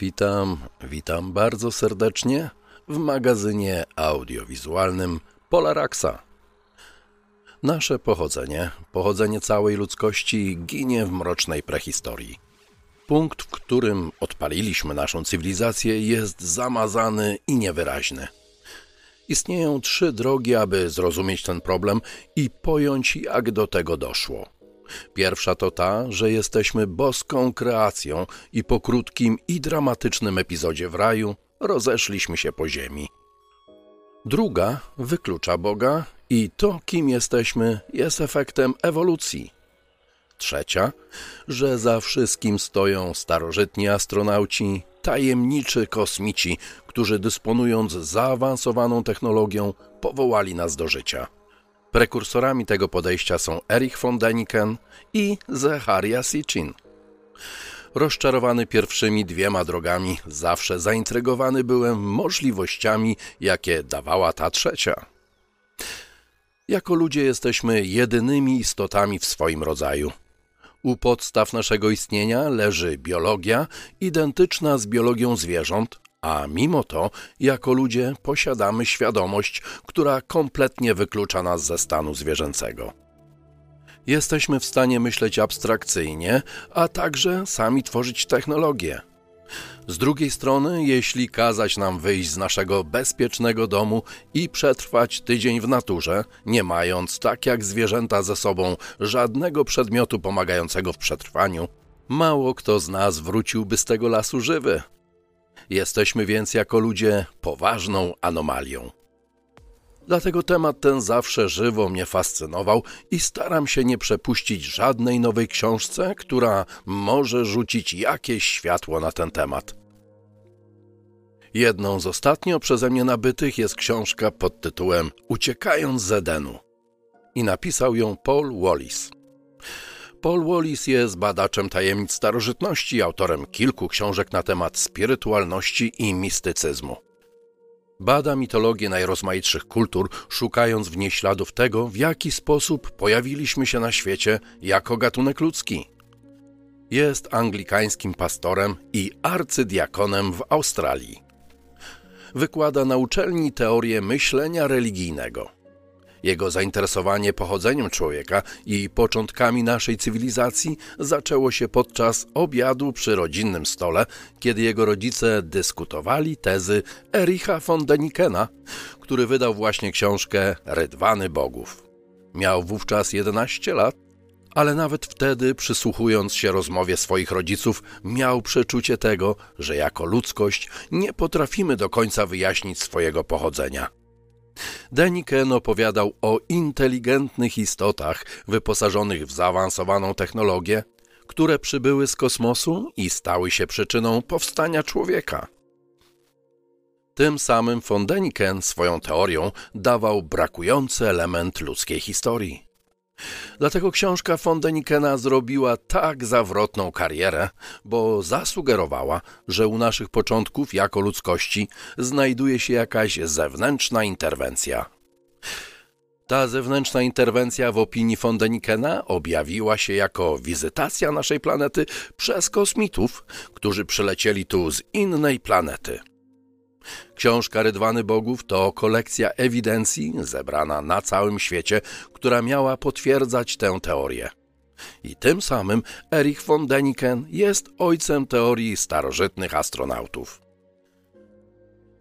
Witam, witam bardzo serdecznie w magazynie audiowizualnym Polaraxa. Nasze pochodzenie, pochodzenie całej ludzkości ginie w mrocznej prehistorii. Punkt, w którym odpaliliśmy naszą cywilizację, jest zamazany i niewyraźny. Istnieją trzy drogi, aby zrozumieć ten problem i pojąć, jak do tego doszło. Pierwsza to ta, że jesteśmy boską kreacją i po krótkim i dramatycznym epizodzie w raju rozeszliśmy się po ziemi. Druga wyklucza Boga i to, kim jesteśmy, jest efektem ewolucji. Trzecia, że za wszystkim stoją starożytni astronauci, tajemniczy kosmici, którzy dysponując zaawansowaną technologią powołali nas do życia. Prekursorami tego podejścia są Erich von Däniken i Zecharia Sitchin. Rozczarowany pierwszymi dwiema drogami, zawsze zaintrygowany byłem możliwościami, jakie dawała ta trzecia. Jako ludzie jesteśmy jedynymi istotami w swoim rodzaju. U podstaw naszego istnienia leży biologia identyczna z biologią zwierząt, a mimo to, jako ludzie, posiadamy świadomość, która kompletnie wyklucza nas ze stanu zwierzęcego. Jesteśmy w stanie myśleć abstrakcyjnie, a także sami tworzyć technologię. Z drugiej strony, jeśli kazać nam wyjść z naszego bezpiecznego domu i przetrwać tydzień w naturze, nie mając, tak jak zwierzęta ze sobą, żadnego przedmiotu pomagającego w przetrwaniu, mało kto z nas wróciłby z tego lasu żywy. Jesteśmy więc jako ludzie poważną anomalią. Dlatego temat ten zawsze żywo mnie fascynował i staram się nie przepuścić żadnej nowej książce, która może rzucić jakieś światło na ten temat. Jedną z ostatnio przeze mnie nabytych jest książka pod tytułem Uciekając z Edenu i napisał ją Paul Wallis. Paul Wallis jest badaczem tajemnic starożytności, autorem kilku książek na temat spirytualności i mistycyzmu. Bada mitologię najrozmaitszych kultur, szukając w niej śladów tego, w jaki sposób pojawiliśmy się na świecie jako gatunek ludzki. Jest anglikańskim pastorem i arcydiakonem w Australii. Wykłada na uczelni teorię myślenia religijnego. Jego zainteresowanie pochodzeniem człowieka i początkami naszej cywilizacji zaczęło się podczas obiadu przy rodzinnym stole, kiedy jego rodzice dyskutowali tezy Ericha von Denikena, który wydał właśnie książkę Rydwany Bogów. Miał wówczas 11 lat, ale nawet wtedy, przysłuchując się rozmowie swoich rodziców, miał przeczucie tego, że jako ludzkość nie potrafimy do końca wyjaśnić swojego pochodzenia. Deniken opowiadał o inteligentnych istotach wyposażonych w zaawansowaną technologię, które przybyły z kosmosu i stały się przyczyną powstania człowieka. Tym samym von Deniken swoją teorią dawał brakujący element ludzkiej historii. Dlatego książka Fondenikena zrobiła tak zawrotną karierę, bo zasugerowała, że u naszych początków jako ludzkości znajduje się jakaś zewnętrzna interwencja. Ta zewnętrzna interwencja w opinii Fondenikena objawiła się jako wizytacja naszej planety przez kosmitów, którzy przylecieli tu z innej planety. Książka Rydwany Bogów to kolekcja ewidencji zebrana na całym świecie, która miała potwierdzać tę teorię. I tym samym Erich von Däniken jest ojcem teorii starożytnych astronautów.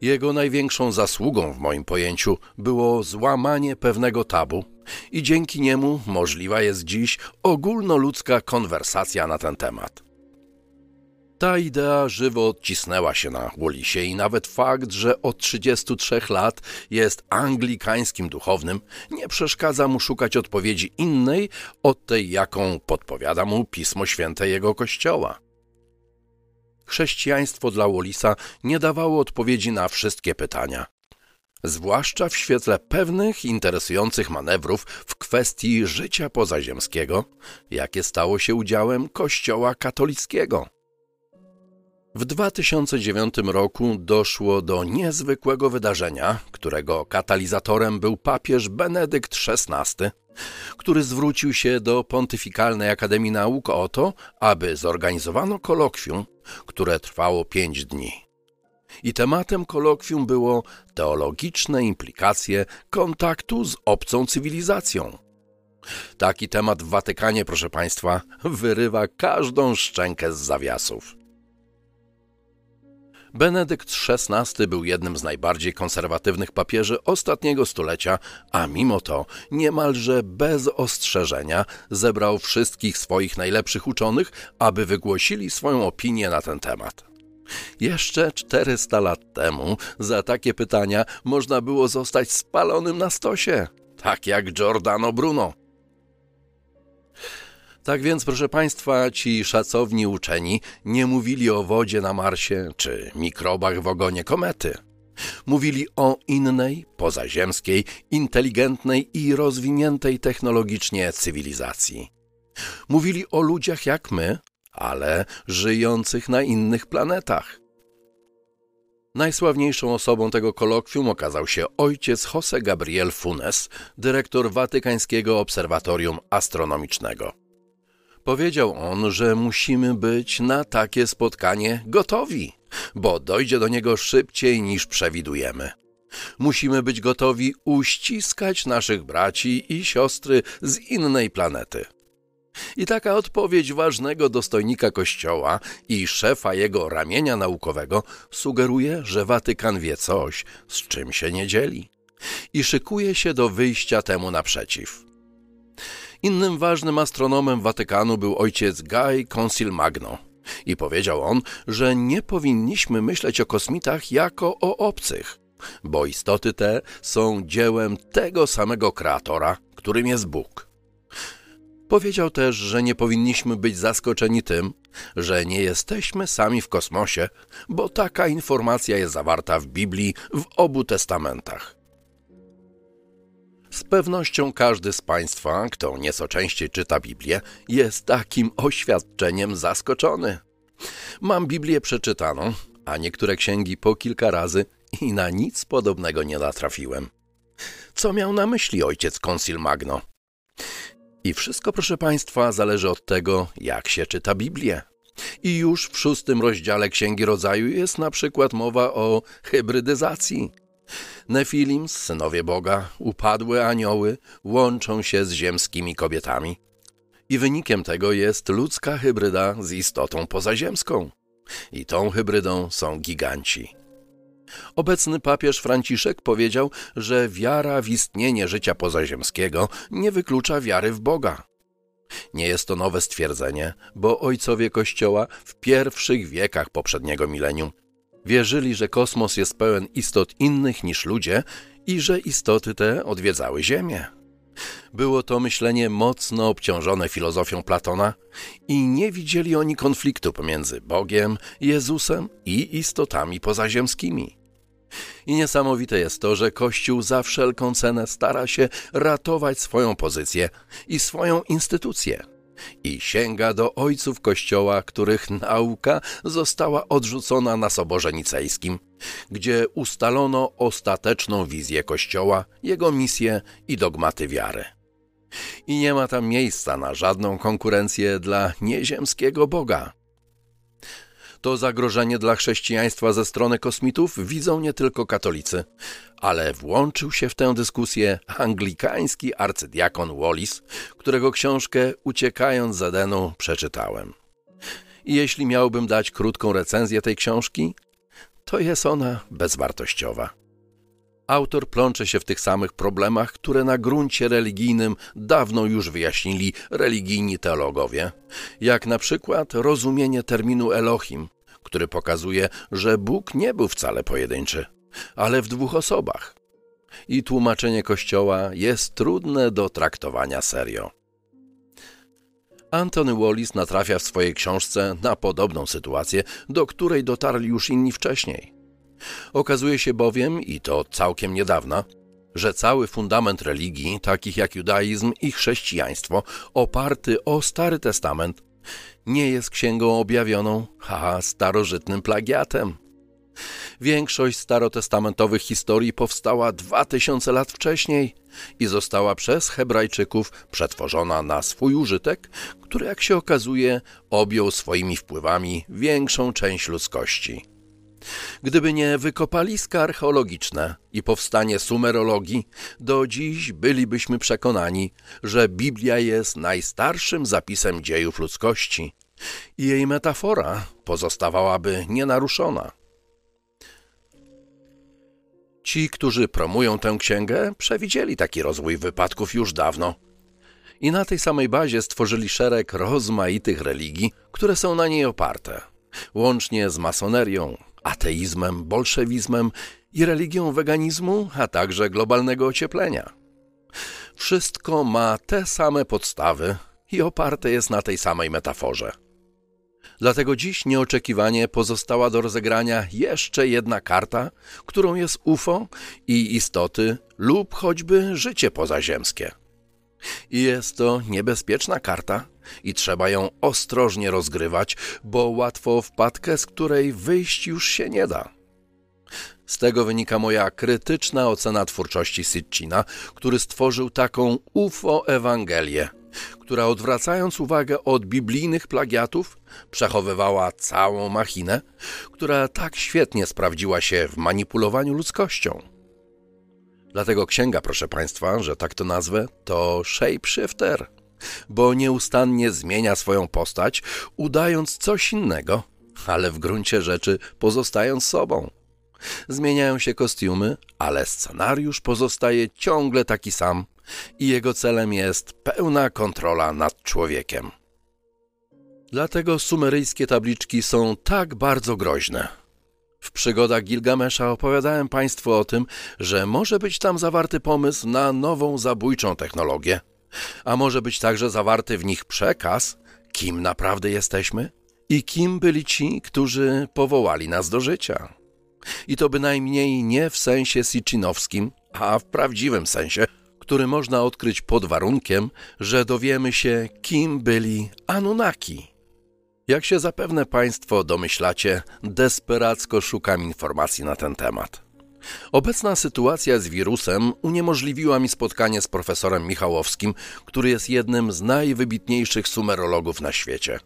Jego największą zasługą w moim pojęciu było złamanie pewnego tabu i dzięki niemu możliwa jest dziś ogólnoludzka konwersacja na ten temat. Ta idea żywo odcisnęła się na Wallisie i nawet fakt, że od 33 lat jest anglikańskim duchownym, nie przeszkadza mu szukać odpowiedzi innej od tej, jaką podpowiada mu Pismo Święte jego kościoła. Chrześcijaństwo dla Wallisa nie dawało odpowiedzi na wszystkie pytania. Zwłaszcza w świetle pewnych interesujących manewrów w kwestii życia pozaziemskiego, jakie stało się udziałem Kościoła katolickiego. W 2009 roku doszło do niezwykłego wydarzenia, którego katalizatorem był papież Benedykt XVI, który zwrócił się do Pontyfikalnej Akademii Nauk o to, aby zorganizowano kolokwium, które trwało pięć dni. I tematem kolokwium było teologiczne implikacje kontaktu z obcą cywilizacją. Taki temat w Watykanie, proszę Państwa, wyrywa każdą szczękę z zawiasów. Benedykt XVI był jednym z najbardziej konserwatywnych papieży ostatniego stulecia, a mimo to niemalże bez ostrzeżenia zebrał wszystkich swoich najlepszych uczonych, aby wygłosili swoją opinię na ten temat. Jeszcze 400 lat temu za takie pytania można było zostać spalonym na stosie, tak jak Giordano Bruno. Tak więc, proszę Państwa, ci szacowni uczeni nie mówili o wodzie na Marsie czy mikrobach w ogonie komety. Mówili o innej, pozaziemskiej, inteligentnej i rozwiniętej technologicznie cywilizacji. Mówili o ludziach jak my, ale żyjących na innych planetach. Najsławniejszą osobą tego kolokwium okazał się ojciec Jose Gabriel Funes, dyrektor Watykańskiego Obserwatorium Astronomicznego. Powiedział on, że musimy być na takie spotkanie gotowi, bo dojdzie do niego szybciej niż przewidujemy. Musimy być gotowi uściskać naszych braci i siostry z innej planety. I taka odpowiedź ważnego dostojnika Kościoła i szefa jego ramienia naukowego sugeruje, że Watykan wie coś, z czym się nie dzieli i szykuje się do wyjścia temu naprzeciw. Innym ważnym astronomem Watykanu był ojciec Guy Consil Magno. I powiedział on, że nie powinniśmy myśleć o kosmitach jako o obcych, bo istoty te są dziełem tego samego kreatora, którym jest Bóg. Powiedział też, że nie powinniśmy być zaskoczeni tym, że nie jesteśmy sami w kosmosie, bo taka informacja jest zawarta w Biblii w obu testamentach. Z pewnością każdy z Państwa, kto nieco częściej czyta Biblię, jest takim oświadczeniem zaskoczony. Mam Biblię przeczytaną, a niektóre księgi po kilka razy i na nic podobnego nie natrafiłem. Co miał na myśli ojciec Consil Magno? I wszystko, proszę Państwa, zależy od tego, jak się czyta Biblię. I już w szóstym rozdziale Księgi Rodzaju jest na przykład mowa o hybrydyzacji – Nefilim, synowie Boga, upadłe anioły, łączą się z ziemskimi kobietami. I wynikiem tego jest ludzka hybryda z istotą pozaziemską. I tą hybrydą są giganci. Obecny papież Franciszek powiedział, że wiara w istnienie życia pozaziemskiego nie wyklucza wiary w Boga. Nie jest to nowe stwierdzenie, bo ojcowie Kościoła w pierwszych wiekach poprzedniego milenium Wierzyli, że kosmos jest pełen istot innych niż ludzie i że istoty te odwiedzały Ziemię. Było to myślenie mocno obciążone filozofią Platona i nie widzieli oni konfliktu pomiędzy Bogiem, Jezusem i istotami pozaziemskimi. I niesamowite jest to, że Kościół za wszelką cenę stara się ratować swoją pozycję i swoją instytucję i sięga do ojców Kościoła, których nauka została odrzucona na Soborze Nicejskim, gdzie ustalono ostateczną wizję Kościoła, jego misję i dogmaty wiary. I nie ma tam miejsca na żadną konkurencję dla nieziemskiego Boga. To zagrożenie dla chrześcijaństwa ze strony kosmitów widzą nie tylko katolicy, ale włączył się w tę dyskusję anglikański arcydiakon Wallis, którego książkę Uciekając z Edenu przeczytałem. I jeśli miałbym dać krótką recenzję tej książki, to jest ona bezwartościowa. Autor plącze się w tych samych problemach, które na gruncie religijnym dawno już wyjaśnili religijni teologowie, jak na przykład rozumienie terminu Elohim, który pokazuje, że Bóg nie był wcale pojedynczy, ale w dwóch osobach. I tłumaczenie Kościoła jest trudne do traktowania serio. Anthony Wallis natrafia w swojej książce na podobną sytuację, do której dotarli już inni wcześniej. Okazuje się bowiem, i to całkiem niedawna, że cały fundament religii, takich jak judaizm i chrześcijaństwo, oparty o Stary Testament, nie jest księgą objawioną, a starożytnym plagiatem. Większość starotestamentowych historii powstała dwa tysiące lat wcześniej i została przez Hebrajczyków przetworzona na swój użytek, który, jak się okazuje, objął swoimi wpływami większą część ludzkości. Gdyby nie wykopaliska archeologiczne i powstanie sumerologii, do dziś bylibyśmy przekonani, że Biblia jest najstarszym zapisem dziejów ludzkości i jej metafora pozostawałaby nienaruszona. Ci, którzy promują tę księgę, przewidzieli taki rozwój wypadków już dawno. I na tej samej bazie stworzyli szereg rozmaitych religii, które są na niej oparte, łącznie z masonerią, ateizmem, bolszewizmem i religią weganizmu, a także globalnego ocieplenia. Wszystko ma te same podstawy i oparte jest na tej samej metaforze. Dlatego dziś nieoczekiwanie pozostała do rozegrania jeszcze jedna karta, którą jest UFO i istoty lub choćby życie pozaziemskie. I jest to niebezpieczna karta i trzeba ją ostrożnie rozgrywać, bo łatwo wpadkę, z której wyjść już się nie da. Z tego wynika moja krytyczna ocena twórczości Sitchina, który stworzył taką UFO-Ewangelię, która odwracając uwagę od biblijnych plagiatów, przechowywała całą machinę, która tak świetnie sprawdziła się w manipulowaniu ludzkością. Dlatego księga, proszę Państwa, że tak to nazwę, to shapeshifter, bo nieustannie zmienia swoją postać, udając coś innego, ale w gruncie rzeczy pozostając sobą. Zmieniają się kostiumy, ale scenariusz pozostaje ciągle taki sam i jego celem jest pełna kontrola nad człowiekiem. Dlatego sumeryjskie tabliczki są tak bardzo groźne. W przygodach Gilgamesza opowiadałem Państwu o tym, że może być tam zawarty pomysł na nową zabójczą technologię, a może być także zawarty w nich przekaz, kim naprawdę jesteśmy i kim byli ci, którzy powołali nas do życia. I to bynajmniej nie w sensie sichinowskim, a w prawdziwym sensie, który można odkryć pod warunkiem, że dowiemy się, kim byli Anunnaki. Jak się zapewne Państwo domyślacie, desperacko szukam informacji na ten temat. Obecna sytuacja z wirusem uniemożliwiła mi spotkanie z profesorem Michałowskim, który jest jednym z najwybitniejszych sumerologów na świecie.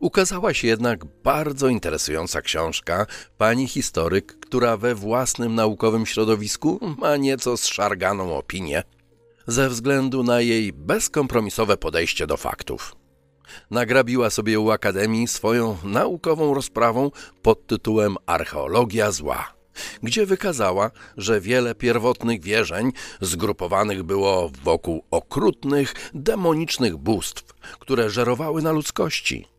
Ukazała się jednak bardzo interesująca książka pani historyk, która we własnym naukowym środowisku ma nieco zszarganą opinię ze względu na jej bezkompromisowe podejście do faktów. Nagrabiła sobie u Akademii swoją naukową rozprawą pod tytułem Archeologia zła, gdzie wykazała, że wiele pierwotnych wierzeń zgrupowanych było wokół okrutnych, demonicznych bóstw, które żerowały na ludzkości –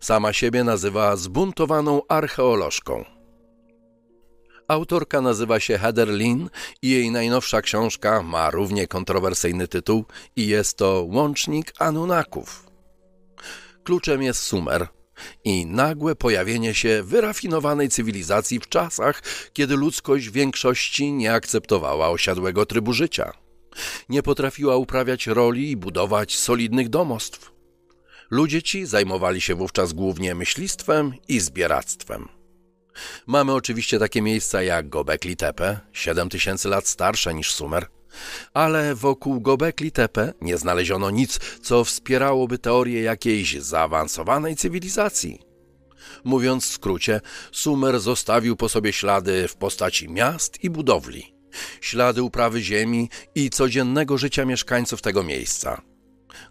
Sama siebie nazywa zbuntowaną archeolożką. Autorka nazywa się Heather Lynn i jej najnowsza książka ma równie kontrowersyjny tytuł i jest to Łącznik Anunnaków. Kluczem jest Sumer i nagłe pojawienie się wyrafinowanej cywilizacji w czasach, kiedy ludzkość w większości nie akceptowała osiadłego trybu życia. Nie potrafiła uprawiać roli i budować solidnych domostw. Ludzie ci zajmowali się wówczas głównie myślistwem i zbieractwem. Mamy oczywiście takie miejsca jak Gobekli Tepe, 7000 lat starsze niż Sumer, ale wokół Gobekli Tepe nie znaleziono nic, co wspierałoby teorię jakiejś zaawansowanej cywilizacji. Mówiąc w skrócie, Sumer zostawił po sobie ślady w postaci miast i budowli, ślady uprawy ziemi i codziennego życia mieszkańców tego miejsca –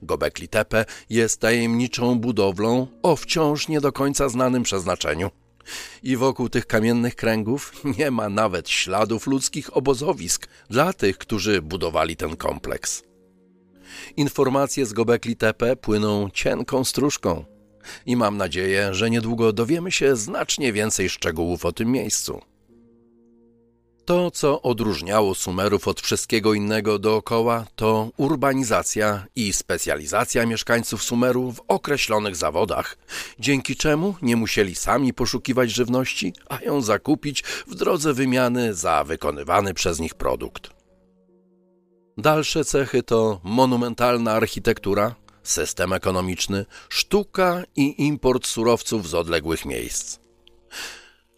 Gobekli Tepe jest tajemniczą budowlą o wciąż nie do końca znanym przeznaczeniu. I wokół tych kamiennych kręgów nie ma nawet śladów ludzkich obozowisk dla tych, którzy budowali ten kompleks. Informacje z Gobekli Tepe płyną cienką stróżką i mam nadzieję, że niedługo dowiemy się znacznie więcej szczegółów o tym miejscu. To, co odróżniało Sumerów od wszystkiego innego dookoła, to urbanizacja i specjalizacja mieszkańców Sumeru w określonych zawodach, dzięki czemu nie musieli sami poszukiwać żywności, a ją zakupić w drodze wymiany za wykonywany przez nich produkt. Dalsze cechy to monumentalna architektura, system ekonomiczny, sztuka i import surowców z odległych miejsc.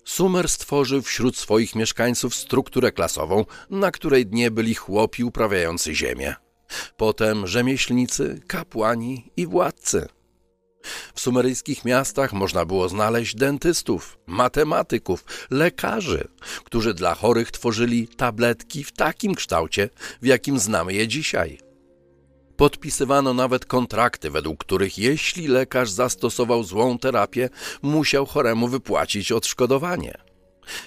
Sumer stworzył wśród swoich mieszkańców strukturę klasową, na której dnie byli chłopi uprawiający ziemię. Potem rzemieślnicy, kapłani i władcy. W sumeryjskich miastach można było znaleźć dentystów, matematyków, lekarzy, którzy dla chorych tworzyli tabletki w takim kształcie, w jakim znamy je dzisiaj. Podpisywano nawet kontrakty, według których jeśli lekarz zastosował złą terapię, musiał choremu wypłacić odszkodowanie.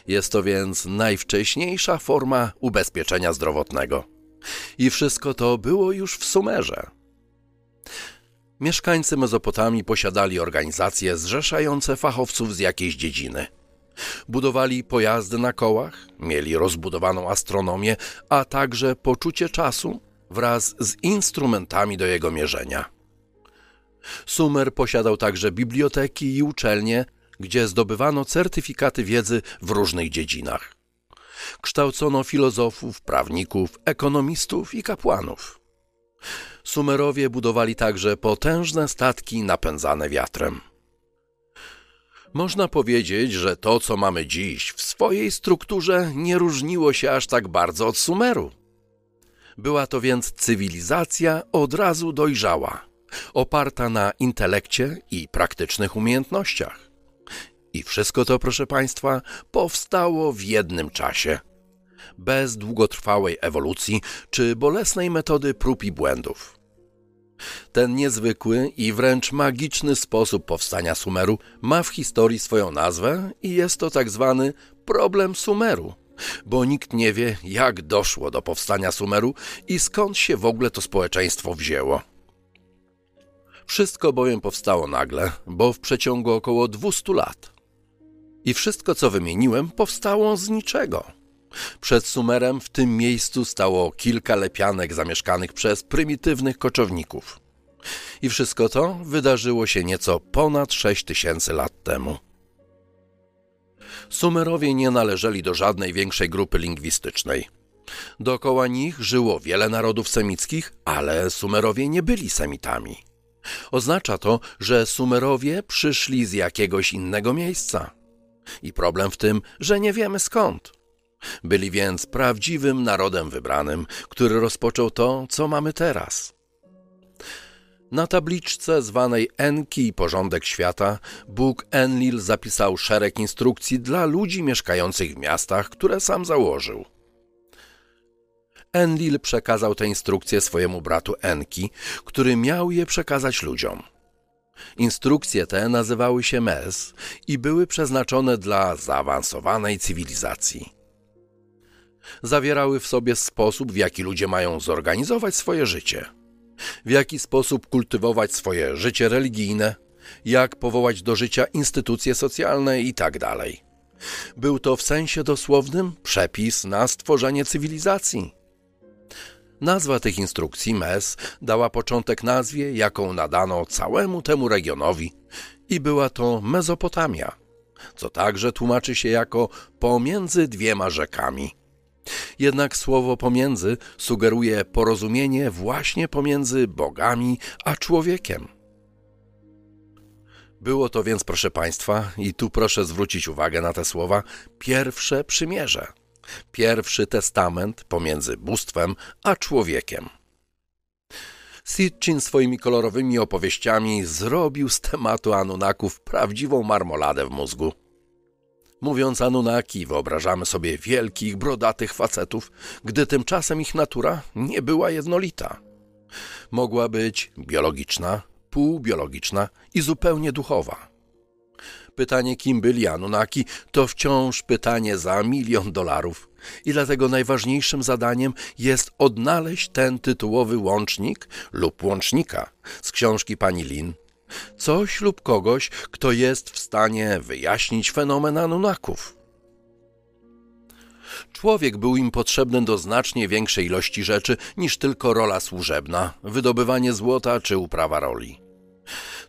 Jest to więc najwcześniejsza forma ubezpieczenia zdrowotnego. I wszystko to było już w Sumerze. Mieszkańcy Mezopotamii posiadali organizacje zrzeszające fachowców z jakiejś dziedziny. Budowali pojazdy na kołach, mieli rozbudowaną astronomię, a także poczucie czasu wraz z instrumentami do jego mierzenia. Sumer posiadał także biblioteki i uczelnie, gdzie zdobywano certyfikaty wiedzy w różnych dziedzinach. Kształcono filozofów, prawników, ekonomistów i kapłanów. Sumerowie budowali także potężne statki napędzane wiatrem. Można powiedzieć, że to, co mamy dziś, w swojej strukturze nie różniło się aż tak bardzo od Sumeru. Była to więc cywilizacja od razu dojrzała, oparta na intelekcie i praktycznych umiejętnościach. I wszystko to, proszę Państwa, powstało w jednym czasie. Bez długotrwałej ewolucji czy bolesnej metody prób i błędów. Ten niezwykły i wręcz magiczny sposób powstania Sumeru ma w historii swoją nazwę i jest to tak zwany problem Sumeru, bo nikt nie wie, jak doszło do powstania Sumeru i skąd się w ogóle to społeczeństwo wzięło. Wszystko bowiem powstało nagle, bo w przeciągu około 200 lat. I wszystko, co wymieniłem, powstało z niczego. Przed Sumerem w tym miejscu stało kilka lepianek zamieszkanych przez prymitywnych koczowników. I wszystko to wydarzyło się nieco ponad 6 tysięcy lat temu. Sumerowie nie należeli do żadnej większej grupy lingwistycznej. Dookoła nich żyło wiele narodów semickich, ale Sumerowie nie byli Semitami. Oznacza to, że Sumerowie przyszli z jakiegoś innego miejsca. I problem w tym, że nie wiemy skąd. Byli więc prawdziwym narodem wybranym, który rozpoczął to, co mamy teraz. Na tabliczce zwanej Enki Porządek Świata Bóg Enlil zapisał szereg instrukcji dla ludzi mieszkających w miastach, które sam założył. Enlil przekazał te instrukcje swojemu bratu Enki, który miał je przekazać ludziom. Instrukcje te nazywały się Mes i były przeznaczone dla zaawansowanej cywilizacji. Zawierały w sobie sposób, w jaki ludzie mają zorganizować swoje życie – w jaki sposób kultywować swoje życie religijne, jak powołać do życia instytucje socjalne itd. Tak Był to w sensie dosłownym przepis na stworzenie cywilizacji. Nazwa tych instrukcji MES dała początek nazwie, jaką nadano całemu temu regionowi i była to Mezopotamia, co także tłumaczy się jako pomiędzy dwiema rzekami – jednak słowo pomiędzy sugeruje porozumienie właśnie pomiędzy bogami a człowiekiem. Było to więc, proszę Państwa, i tu proszę zwrócić uwagę na te słowa, pierwsze przymierze, pierwszy testament pomiędzy bóstwem a człowiekiem. Sitchin swoimi kolorowymi opowieściami zrobił z tematu Anunnaków prawdziwą marmoladę w mózgu. Mówiąc Anunnaki, wyobrażamy sobie wielkich, brodatych facetów, gdy tymczasem ich natura nie była jednolita. Mogła być biologiczna, półbiologiczna i zupełnie duchowa. Pytanie, kim byli Anunnaki, to wciąż pytanie za milion dolarów i dlatego najważniejszym zadaniem jest odnaleźć ten tytułowy łącznik lub łącznika z książki pani Lin coś lub kogoś, kto jest w stanie wyjaśnić fenomen Anunnaków. Człowiek był im potrzebny do znacznie większej ilości rzeczy niż tylko rola służebna, wydobywanie złota czy uprawa roli.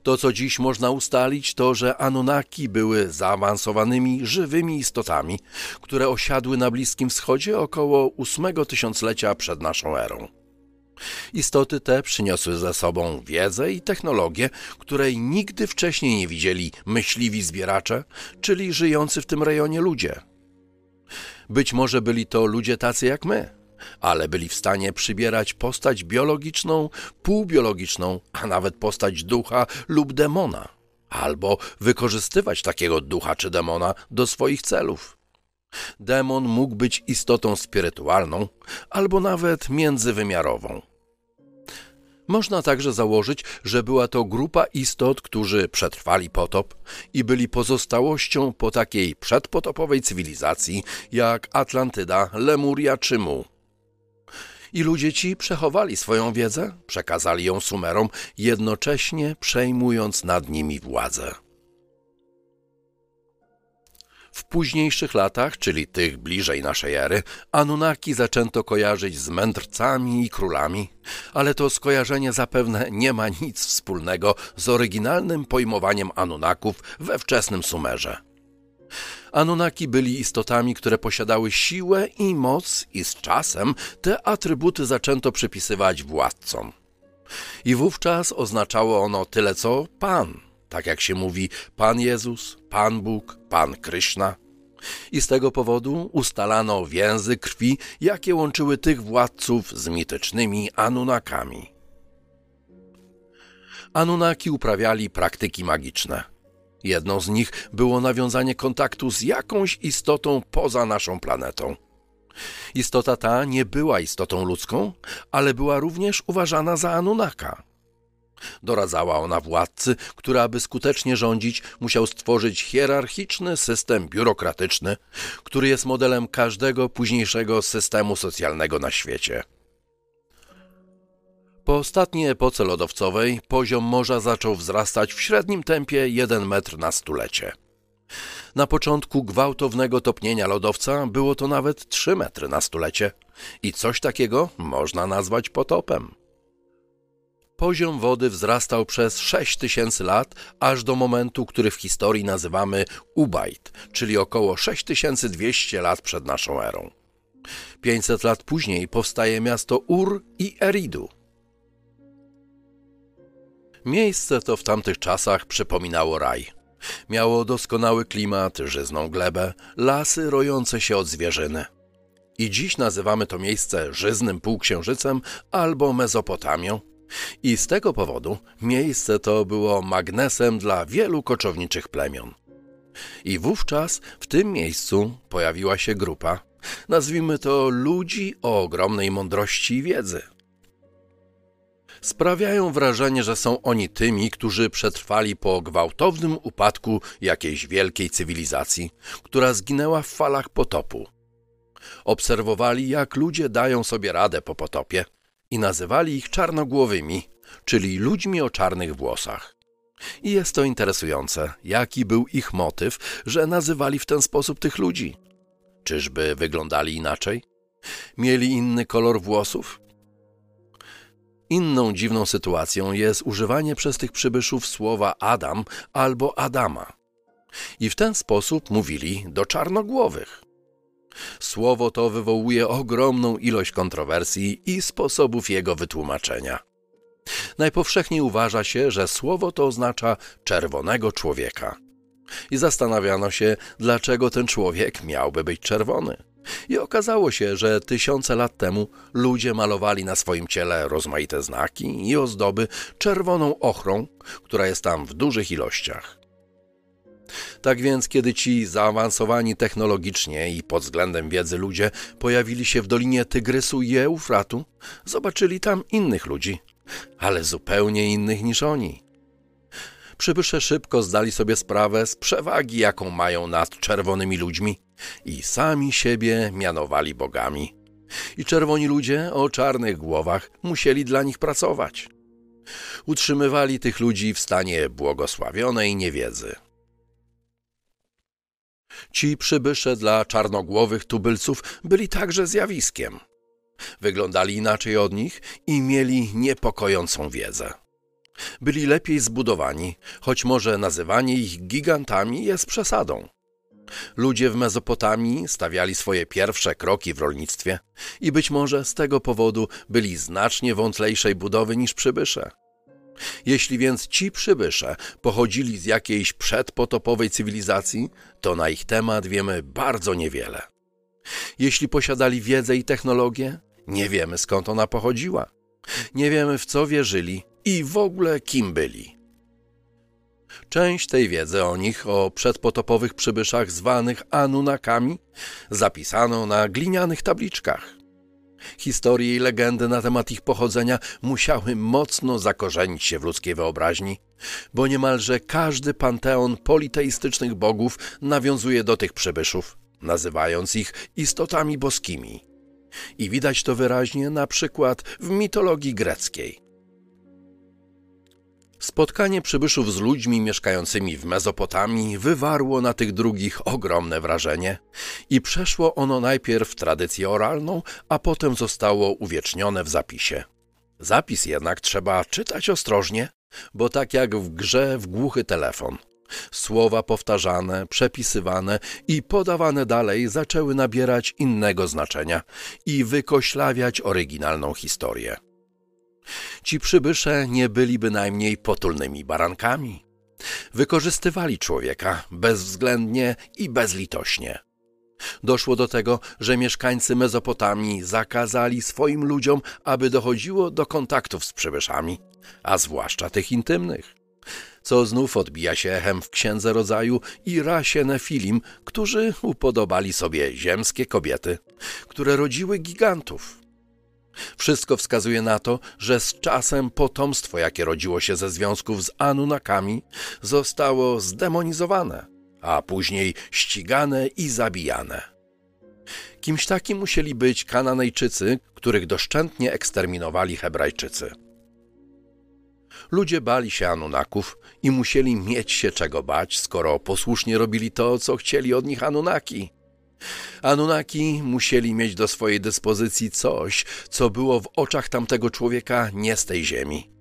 To, co dziś można ustalić, to, że Anunnaki były zaawansowanymi, żywymi istotami, które osiadły na Bliskim Wschodzie około ósmego tysiąclecia przed naszą erą. Istoty te przyniosły ze sobą wiedzę i technologię, której nigdy wcześniej nie widzieli myśliwi zbieracze, czyli żyjący w tym rejonie ludzie. Być może byli to ludzie tacy jak my, ale byli w stanie przybierać postać biologiczną, półbiologiczną, a nawet postać ducha lub demona, albo wykorzystywać takiego ducha czy demona do swoich celów. Demon mógł być istotą spirytualną albo nawet międzywymiarową. Można także założyć, że była to grupa istot, którzy przetrwali potop i byli pozostałością po takiej przedpotopowej cywilizacji jak Atlantyda, Lemuria czy Mu. I ludzie ci przechowali swoją wiedzę, przekazali ją Sumerom, jednocześnie przejmując nad nimi władzę. W późniejszych latach, czyli tych bliżej naszej ery, Anunnaki zaczęto kojarzyć z mędrcami i królami, ale to skojarzenie zapewne nie ma nic wspólnego z oryginalnym pojmowaniem Anunnaków we wczesnym Sumerze. Anunnaki byli istotami, które posiadały siłę i moc i z czasem te atrybuty zaczęto przypisywać władcom. I wówczas oznaczało ono tyle co Pan, tak jak się mówi Pan Jezus, Pan Bóg, Pan Kryszna. I z tego powodu ustalano więzy krwi, jakie łączyły tych władców z mitycznymi Anunnakami. Anunnaki uprawiali praktyki magiczne. Jedną z nich było nawiązanie kontaktu z jakąś istotą poza naszą planetą. Istota ta nie była istotą ludzką, ale była również uważana za Anunnaka. Doradzała ona władcy, który aby skutecznie rządzić, musiał stworzyć hierarchiczny system biurokratyczny, który jest modelem każdego późniejszego systemu socjalnego na świecie. Po ostatniej epoce lodowcowej poziom morza zaczął wzrastać w średnim tempie 1 metr na stulecie. Na początku gwałtownego topnienia lodowca było to nawet 3 metry na stulecie i coś takiego można nazwać potopem. Poziom wody wzrastał przez 6 tysięcy lat, aż do momentu, który w historii nazywamy Ubajt, czyli około 6200 lat przed naszą erą. 500 lat później powstaje miasto Ur i Eridu. Miejsce to w tamtych czasach przypominało raj. Miało doskonały klimat, żyzną glebę, lasy rojące się od zwierzyny. I dziś nazywamy to miejsce żyznym półksiężycem albo Mezopotamią, i z tego powodu miejsce to było magnesem dla wielu koczowniczych plemion. I wówczas w tym miejscu pojawiła się grupa, nazwijmy to ludzi o ogromnej mądrości i wiedzy. Sprawiają wrażenie, że są oni tymi, którzy przetrwali po gwałtownym upadku jakiejś wielkiej cywilizacji, która zginęła w falach potopu. Obserwowali, jak ludzie dają sobie radę po potopie i nazywali ich czarnogłowymi, czyli ludźmi o czarnych włosach. I jest to interesujące, jaki był ich motyw, że nazywali w ten sposób tych ludzi. Czyżby wyglądali inaczej? Mieli inny kolor włosów? Inną dziwną sytuacją jest używanie przez tych przybyszów słowa Adam albo Adama. I w ten sposób mówili do czarnogłowych. Słowo to wywołuje ogromną ilość kontrowersji i sposobów jego wytłumaczenia. Najpowszechniej uważa się, że słowo to oznacza czerwonego człowieka. I zastanawiano się, dlaczego ten człowiek miałby być czerwony. I okazało się, że tysiące lat temu ludzie malowali na swoim ciele rozmaite znaki i ozdoby czerwoną ochrą, która jest tam w dużych ilościach. Tak więc, kiedy ci zaawansowani technologicznie i pod względem wiedzy ludzie pojawili się w Dolinie Tygrysu i Eufratu, zobaczyli tam innych ludzi, ale zupełnie innych niż oni. Przybysze szybko zdali sobie sprawę z przewagi, jaką mają nad czerwonymi ludźmi i sami siebie mianowali bogami. I czerwoni ludzie o czarnych głowach musieli dla nich pracować. Utrzymywali tych ludzi w stanie błogosławionej niewiedzy. Ci przybysze dla czarnogłowych tubylców byli także zjawiskiem. Wyglądali inaczej od nich i mieli niepokojącą wiedzę. Byli lepiej zbudowani, choć może nazywanie ich gigantami jest przesadą. Ludzie w Mezopotamii stawiali swoje pierwsze kroki w rolnictwie i być może z tego powodu byli znacznie wątlejszej budowy niż przybysze. Jeśli więc ci przybysze pochodzili z jakiejś przedpotopowej cywilizacji, to na ich temat wiemy bardzo niewiele. Jeśli posiadali wiedzę i technologię, nie wiemy skąd ona pochodziła. Nie wiemy w co wierzyli i w ogóle kim byli. Część tej wiedzy o nich, o przedpotopowych przybyszach zwanych Anunnakami, zapisano na glinianych tabliczkach. Historie i legendy na temat ich pochodzenia musiały mocno zakorzenić się w ludzkiej wyobraźni, bo niemalże każdy panteon politeistycznych bogów nawiązuje do tych przybyszów, nazywając ich istotami boskimi. I widać to wyraźnie na przykład w mitologii greckiej. Spotkanie przybyszów z ludźmi mieszkającymi w Mezopotamii wywarło na tych drugich ogromne wrażenie i przeszło ono najpierw w tradycję oralną, a potem zostało uwiecznione w zapisie. Zapis jednak trzeba czytać ostrożnie, bo tak jak w grze w głuchy telefon. Słowa powtarzane, przepisywane i podawane dalej zaczęły nabierać innego znaczenia i wykoślawiać oryginalną historię. Ci przybysze nie byli bynajmniej potulnymi barankami. Wykorzystywali człowieka bezwzględnie i bezlitośnie. Doszło do tego, że mieszkańcy Mezopotamii zakazali swoim ludziom, aby dochodziło do kontaktów z przybyszami, a zwłaszcza tych intymnych. Co znów odbija się echem w księdze rodzaju i rasie Nefilim, którzy upodobali sobie ziemskie kobiety, które rodziły gigantów. Wszystko wskazuje na to, że z czasem potomstwo, jakie rodziło się ze związków z Anunnakami, zostało zdemonizowane, a później ścigane i zabijane. Kimś takim musieli być Kananejczycy, których doszczętnie eksterminowali Hebrajczycy. Ludzie bali się Anunnaków i musieli mieć się czego bać, skoro posłusznie robili to, co chcieli od nich Anunnaki – Anunnaki musieli mieć do swojej dyspozycji coś, co było w oczach tamtego człowieka nie z tej ziemi.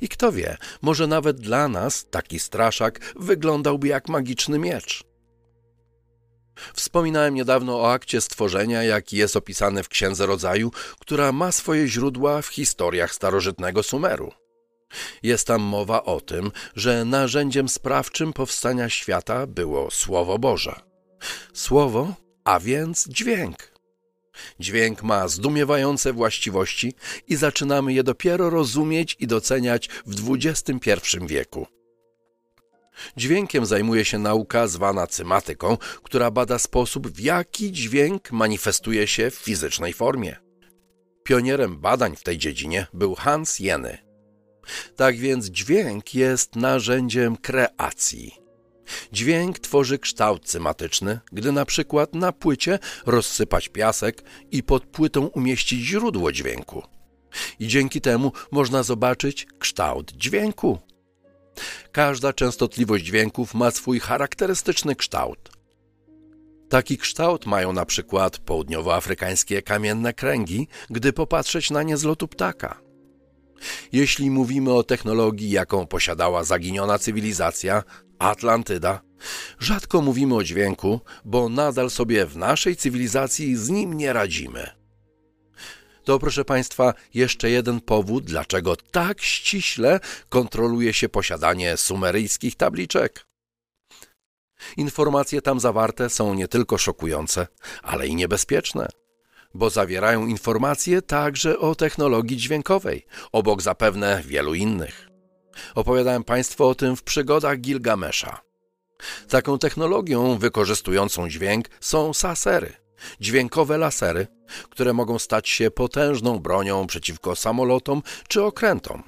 I kto wie, może nawet dla nas taki straszak wyglądałby jak magiczny miecz. Wspominałem niedawno o akcie stworzenia, jaki jest opisany w Księdze Rodzaju, która ma swoje źródła w historiach starożytnego Sumeru. Jest tam mowa o tym, że narzędziem sprawczym powstania świata było Słowo Boże. Słowo a więc dźwięk. Dźwięk ma zdumiewające właściwości i zaczynamy je dopiero rozumieć i doceniać w XXI wieku. Dźwiękiem zajmuje się nauka zwana cymatyką, która bada sposób, w jaki dźwięk manifestuje się w fizycznej formie. Pionierem badań w tej dziedzinie był Hans Jeny. Tak więc dźwięk jest narzędziem kreacji. Dźwięk tworzy kształt cymatyczny, gdy na przykład na płycie rozsypać piasek i pod płytą umieścić źródło dźwięku. I dzięki temu można zobaczyć kształt dźwięku. Każda częstotliwość dźwięków ma swój charakterystyczny kształt. Taki kształt mają na przykład południowoafrykańskie kamienne kręgi, gdy popatrzeć na nie z lotu ptaka. Jeśli mówimy o technologii, jaką posiadała zaginiona cywilizacja, Atlantyda. Rzadko mówimy o dźwięku, bo nadal sobie w naszej cywilizacji z nim nie radzimy. To, proszę Państwa, jeszcze jeden powód, dlaczego tak ściśle kontroluje się posiadanie sumeryjskich tabliczek. Informacje tam zawarte są nie tylko szokujące, ale i niebezpieczne, bo zawierają informacje także o technologii dźwiękowej, obok zapewne wielu innych. Opowiadałem Państwu o tym w przygodach Gilgamesza. Taką technologią wykorzystującą dźwięk są sasery, dźwiękowe lasery, które mogą stać się potężną bronią przeciwko samolotom czy okrętom.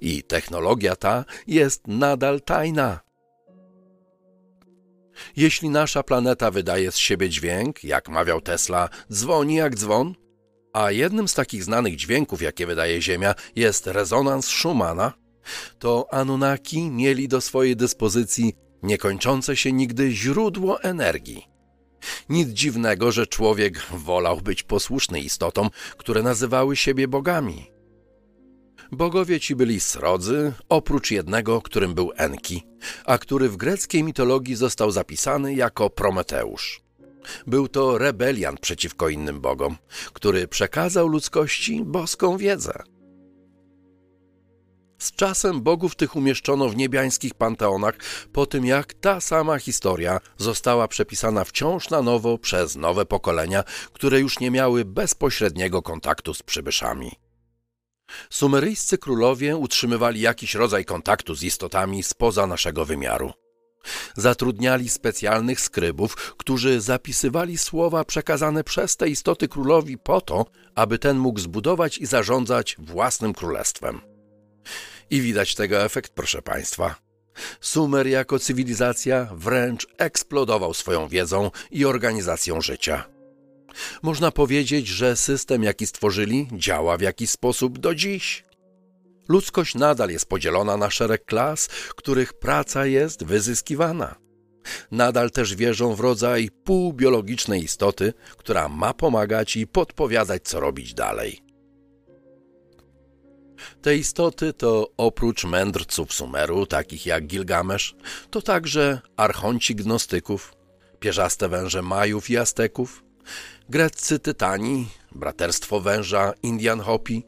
I technologia ta jest nadal tajna. Jeśli nasza planeta wydaje z siebie dźwięk, jak mawiał Tesla, dzwoni jak dzwon, a jednym z takich znanych dźwięków, jakie wydaje Ziemia, jest rezonans Schumana, to Anunnaki mieli do swojej dyspozycji niekończące się nigdy źródło energii. Nic dziwnego, że człowiek wolał być posłuszny istotom, które nazywały siebie bogami. Bogowie ci byli srodzy, oprócz jednego, którym był Enki, a który w greckiej mitologii został zapisany jako Prometeusz. Był to rebeliant przeciwko innym bogom, który przekazał ludzkości boską wiedzę. Z czasem bogów tych umieszczono w niebiańskich panteonach, po tym jak ta sama historia została przepisana wciąż na nowo przez nowe pokolenia, które już nie miały bezpośredniego kontaktu z przybyszami. Sumeryjscy królowie utrzymywali jakiś rodzaj kontaktu z istotami spoza naszego wymiaru. Zatrudniali specjalnych skrybów, którzy zapisywali słowa przekazane przez te istoty królowi po to, aby ten mógł zbudować i zarządzać własnym królestwem. I widać tego efekt, proszę Państwa. Sumer jako cywilizacja wręcz eksplodował swoją wiedzą i organizacją życia. Można powiedzieć, że system, jaki stworzyli, działa w jakiś sposób do dziś. Ludzkość nadal jest podzielona na szereg klas, których praca jest wyzyskiwana. Nadal też wierzą w rodzaj półbiologicznej istoty, która ma pomagać i podpowiadać, co robić dalej. Te istoty to oprócz mędrców Sumeru, takich jak Gilgamesz, to także archonci gnostyków, pierzaste węże Majów i Azteków, greccy tytani, braterstwo węża Indian Hopi,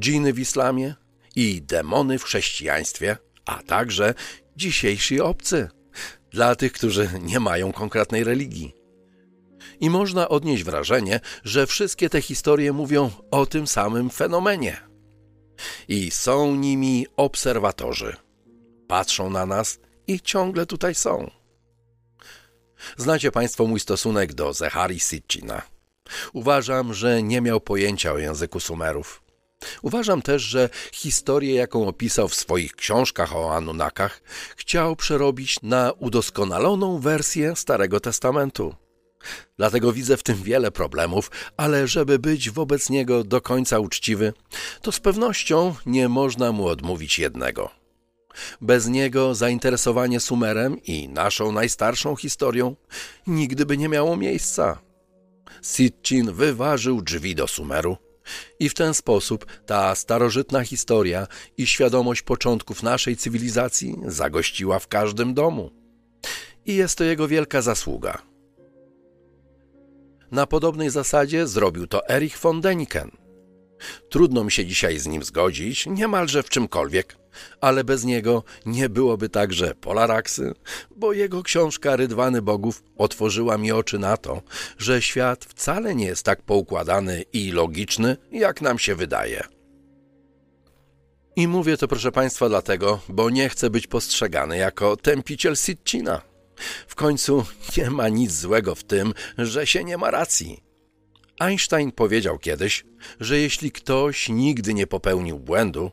dżiny w islamie i demony w chrześcijaństwie, a także dzisiejsi obcy, dla tych, którzy nie mają konkretnej religii. I można odnieść wrażenie, że wszystkie te historie mówią o tym samym fenomenie – i są nimi obserwatorzy. Patrzą na nas i ciągle tutaj są. Znacie Państwo mój stosunek do Zechari Sitchina. Uważam, że nie miał pojęcia o języku Sumerów. Uważam też, że historię, jaką opisał w swoich książkach o Anunnakach, chciał przerobić na udoskonaloną wersję Starego Testamentu. Dlatego widzę w tym wiele problemów, ale żeby być wobec niego do końca uczciwy, to z pewnością nie można mu odmówić jednego. Bez niego zainteresowanie Sumerem i naszą najstarszą historią nigdy by nie miało miejsca. Sitchin wyważył drzwi do Sumeru i w ten sposób ta starożytna historia i świadomość początków naszej cywilizacji zagościła w każdym domu. I jest to jego wielka zasługa. Na podobnej zasadzie zrobił to Erich von Däniken. Trudno mi się dzisiaj z nim zgodzić, niemalże w czymkolwiek, ale bez niego nie byłoby także Polaraksy, bo jego książka Rydwany Bogów otworzyła mi oczy na to, że świat wcale nie jest tak poukładany i logiczny, jak nam się wydaje. I mówię to, proszę Państwa, dlatego, bo nie chcę być postrzegany jako tępiciel Sitcina. W końcu nie ma nic złego w tym, że się nie ma racji. Einstein powiedział kiedyś, że jeśli ktoś nigdy nie popełnił błędu,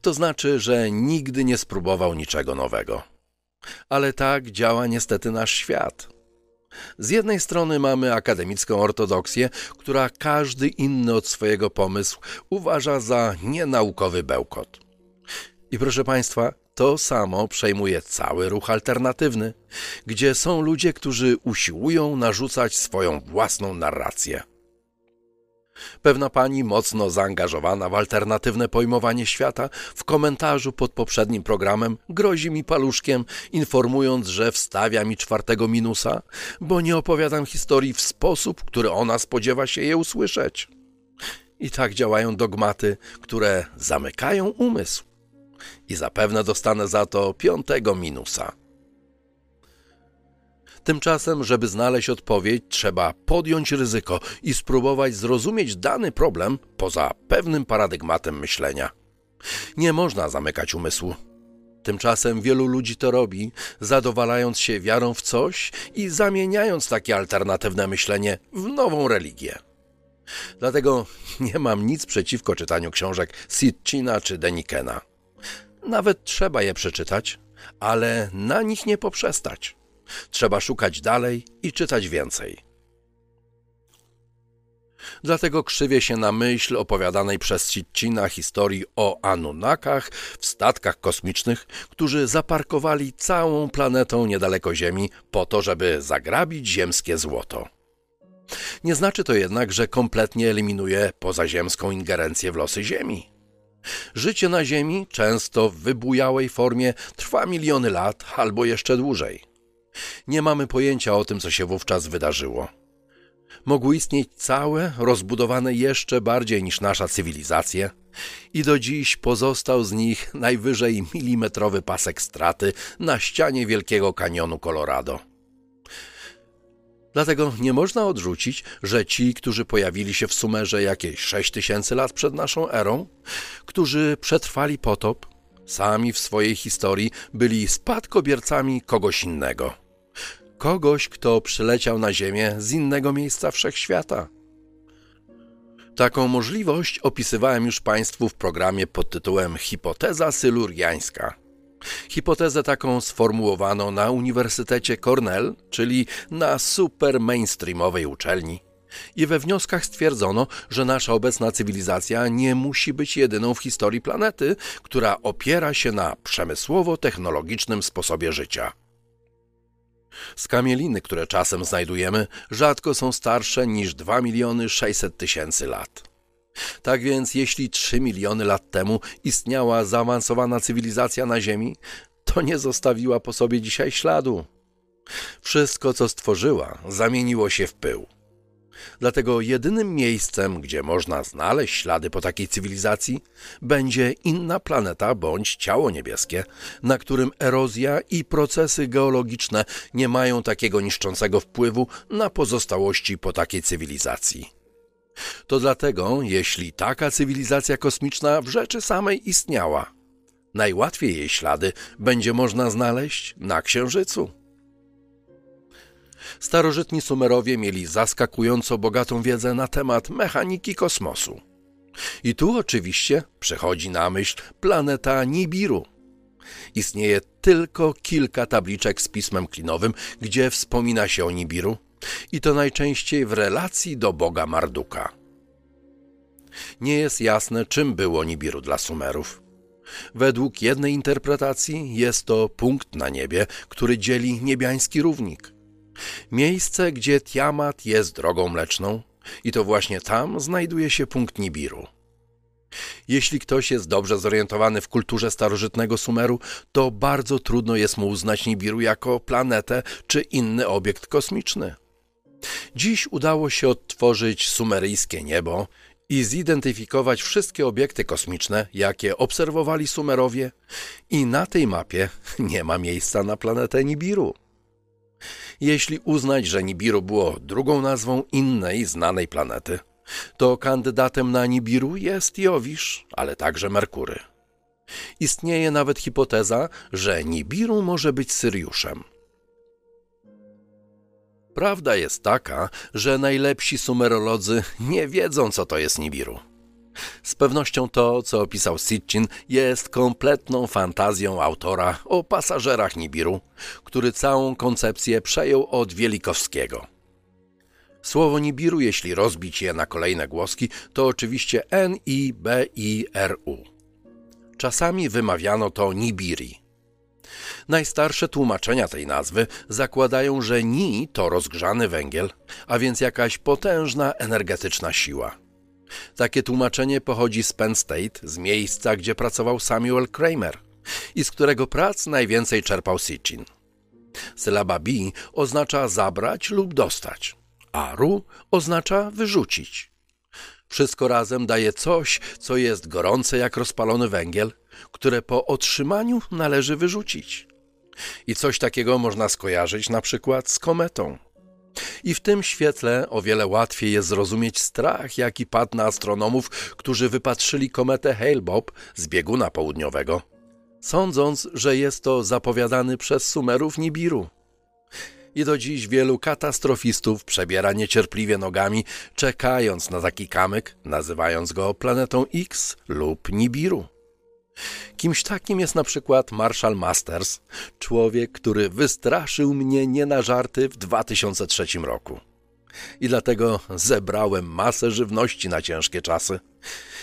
to znaczy, że nigdy nie spróbował niczego nowego. Ale tak działa niestety nasz świat. Z jednej strony mamy akademicką ortodoksję, która każdy inny od swojego pomysł uważa za nienaukowy bełkot. I proszę Państwa, to samo przejmuje cały ruch alternatywny, gdzie są ludzie, którzy usiłują narzucać swoją własną narrację. Pewna pani, mocno zaangażowana w alternatywne pojmowanie świata, w komentarzu pod poprzednim programem grozi mi paluszkiem, informując, że wstawia mi czwartego minusa, bo nie opowiadam historii w sposób, który ona spodziewa się je usłyszeć. I tak działają dogmaty, które zamykają umysł i zapewne dostanę za to piątego minusa. Tymczasem, żeby znaleźć odpowiedź, trzeba podjąć ryzyko i spróbować zrozumieć dany problem poza pewnym paradygmatem myślenia. Nie można zamykać umysłu. Tymczasem wielu ludzi to robi, zadowalając się wiarą w coś i zamieniając takie alternatywne myślenie w nową religię. Dlatego nie mam nic przeciwko czytaniu książek Sitchina czy Denikena. Nawet trzeba je przeczytać, ale na nich nie poprzestać. Trzeba szukać dalej i czytać więcej. Dlatego krzywię się na myśl opowiadanej przez Sitcina historii o Anunnakach w statkach kosmicznych, którzy zaparkowali całą planetą niedaleko Ziemi po to, żeby zagrabić ziemskie złoto. Nie znaczy to jednak, że kompletnie eliminuje pozaziemską ingerencję w losy Ziemi. Życie na Ziemi, często w wybujałej formie, trwa miliony lat albo jeszcze dłużej. Nie mamy pojęcia o tym, co się wówczas wydarzyło. Mogły istnieć całe, rozbudowane jeszcze bardziej niż nasza cywilizacje, i do dziś pozostał z nich najwyżej milimetrowy pasek straty na ścianie Wielkiego Kanionu Colorado. Dlatego nie można odrzucić, że ci, którzy pojawili się w Sumerze jakieś 6 tysięcy lat przed naszą erą, którzy przetrwali potop, sami w swojej historii byli spadkobiercami kogoś innego. Kogoś, kto przyleciał na Ziemię z innego miejsca wszechświata. Taką możliwość opisywałem już Państwu w programie pod tytułem Hipoteza syluriańska – Hipotezę taką sformułowano na Uniwersytecie Cornell, czyli na super mainstreamowej uczelni. I we wnioskach stwierdzono, że nasza obecna cywilizacja nie musi być jedyną w historii planety, która opiera się na przemysłowo-technologicznym sposobie życia. Skamieliny, które czasem znajdujemy, rzadko są starsze niż 2 miliony 600 tysięcy lat. Tak więc, jeśli 3 miliony lat temu istniała zaawansowana cywilizacja na Ziemi, to nie zostawiła po sobie dzisiaj śladu. Wszystko, co stworzyła, zamieniło się w pył. Dlatego jedynym miejscem, gdzie można znaleźć ślady po takiej cywilizacji, będzie inna planeta bądź ciało niebieskie, na którym erozja i procesy geologiczne nie mają takiego niszczącego wpływu na pozostałości po takiej cywilizacji. To dlatego, jeśli taka cywilizacja kosmiczna w rzeczy samej istniała, najłatwiej jej ślady będzie można znaleźć na Księżycu. Starożytni Sumerowie mieli zaskakująco bogatą wiedzę na temat mechaniki kosmosu. I tu oczywiście przychodzi na myśl planeta Nibiru. Istnieje tylko kilka tabliczek z pismem klinowym, gdzie wspomina się o Nibiru, i to najczęściej w relacji do boga Marduka. Nie jest jasne, czym było Nibiru dla Sumerów. Według jednej interpretacji jest to punkt na niebie, który dzieli niebiański równik. Miejsce, gdzie Tiamat jest drogą mleczną i to właśnie tam znajduje się punkt Nibiru. Jeśli ktoś jest dobrze zorientowany w kulturze starożytnego Sumeru, to bardzo trudno jest mu uznać Nibiru jako planetę czy inny obiekt kosmiczny. Dziś udało się odtworzyć sumeryjskie niebo i zidentyfikować wszystkie obiekty kosmiczne, jakie obserwowali Sumerowie, i na tej mapie nie ma miejsca na planetę Nibiru. Jeśli uznać, że Nibiru było drugą nazwą innej znanej planety, to kandydatem na Nibiru jest Jowisz, ale także Merkury. Istnieje nawet hipoteza, że Nibiru może być Syriuszem. Prawda jest taka, że najlepsi sumerolodzy nie wiedzą, co to jest Nibiru. Z pewnością to, co opisał Sitchin, jest kompletną fantazją autora o pasażerach Nibiru, który całą koncepcję przejął od Wielikowskiego. Słowo Nibiru, jeśli rozbić je na kolejne głoski, to oczywiście N-I-B-I-R-U. Czasami wymawiano to Nibiri. Najstarsze tłumaczenia tej nazwy zakładają, że Ni to rozgrzany węgiel, a więc jakaś potężna energetyczna siła. Takie tłumaczenie pochodzi z Penn State, z miejsca, gdzie pracował Samuel Kramer i z którego prac najwięcej czerpał Sitchin. Sylaba B oznacza zabrać lub dostać, a ru oznacza wyrzucić. Wszystko razem daje coś, co jest gorące jak rozpalony węgiel, które po otrzymaniu należy wyrzucić. I coś takiego można skojarzyć na przykład z kometą. I w tym świetle o wiele łatwiej jest zrozumieć strach, jaki padł na astronomów, którzy wypatrzyli kometę Hale-Bopp z bieguna południowego, sądząc, że jest to zapowiadany przez Sumerów Nibiru. I do dziś wielu katastrofistów przebiera niecierpliwie nogami, czekając na taki kamyk, nazywając go planetą X lub Nibiru. Kimś takim jest na przykład Marshall Masters, człowiek, który wystraszył mnie nie na żarty w 2003 roku. I dlatego zebrałem masę żywności na ciężkie czasy.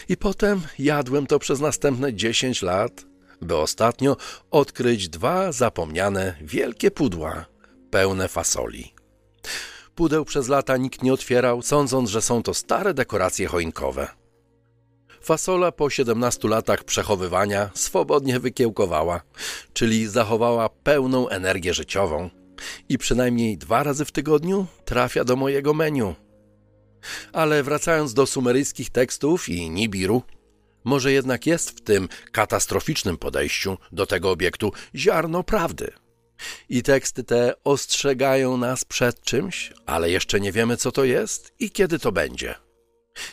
I potem jadłem to przez następne 10 lat, by ostatnio odkryć dwa zapomniane wielkie pudła pełne fasoli. Pudeł przez lata nikt nie otwierał, sądząc, że są to stare dekoracje choinkowe. Fasola po 17 latach przechowywania swobodnie wykiełkowała, czyli zachowała pełną energię życiową i przynajmniej dwa razy w tygodniu trafia do mojego menu. Ale wracając do sumeryjskich tekstów i Nibiru, może jednak jest w tym katastroficznym podejściu do tego obiektu ziarno prawdy. I teksty te ostrzegają nas przed czymś, ale jeszcze nie wiemy, co to jest i kiedy to będzie.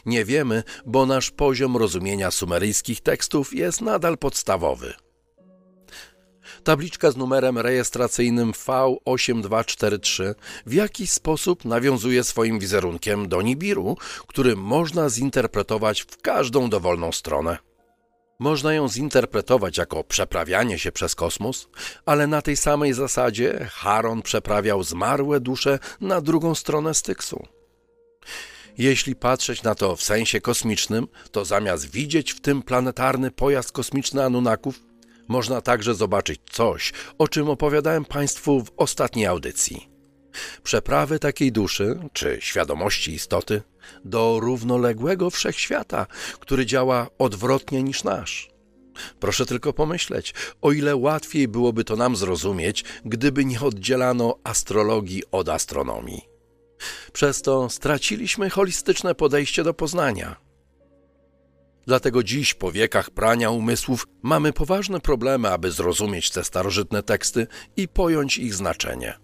Nie wiemy, bo nasz poziom rozumienia sumeryjskich tekstów jest nadal podstawowy. Tabliczka z numerem rejestracyjnym V8243 w jakiś sposób nawiązuje swoim wizerunkiem do Nibiru, który można zinterpretować w każdą dowolną stronę. Można ją zinterpretować jako przeprawianie się przez kosmos, ale na tej samej zasadzie Charon przeprawiał zmarłe dusze na drugą stronę Styksu. Jeśli patrzeć na to w sensie kosmicznym, to zamiast widzieć w tym planetarny pojazd kosmiczny Anunnaków, można także zobaczyć coś, o czym opowiadałem Państwu w ostatniej audycji. Przeprawy takiej duszy, czy świadomości istoty, do równoległego wszechświata, który działa odwrotnie niż nasz. Proszę tylko pomyśleć, o ile łatwiej byłoby to nam zrozumieć, gdyby nie oddzielano astrologii od astronomii. Przez to straciliśmy holistyczne podejście do poznania. Dlatego dziś, po wiekach prania umysłów, mamy poważne problemy, aby zrozumieć te starożytne teksty i pojąć ich znaczenie.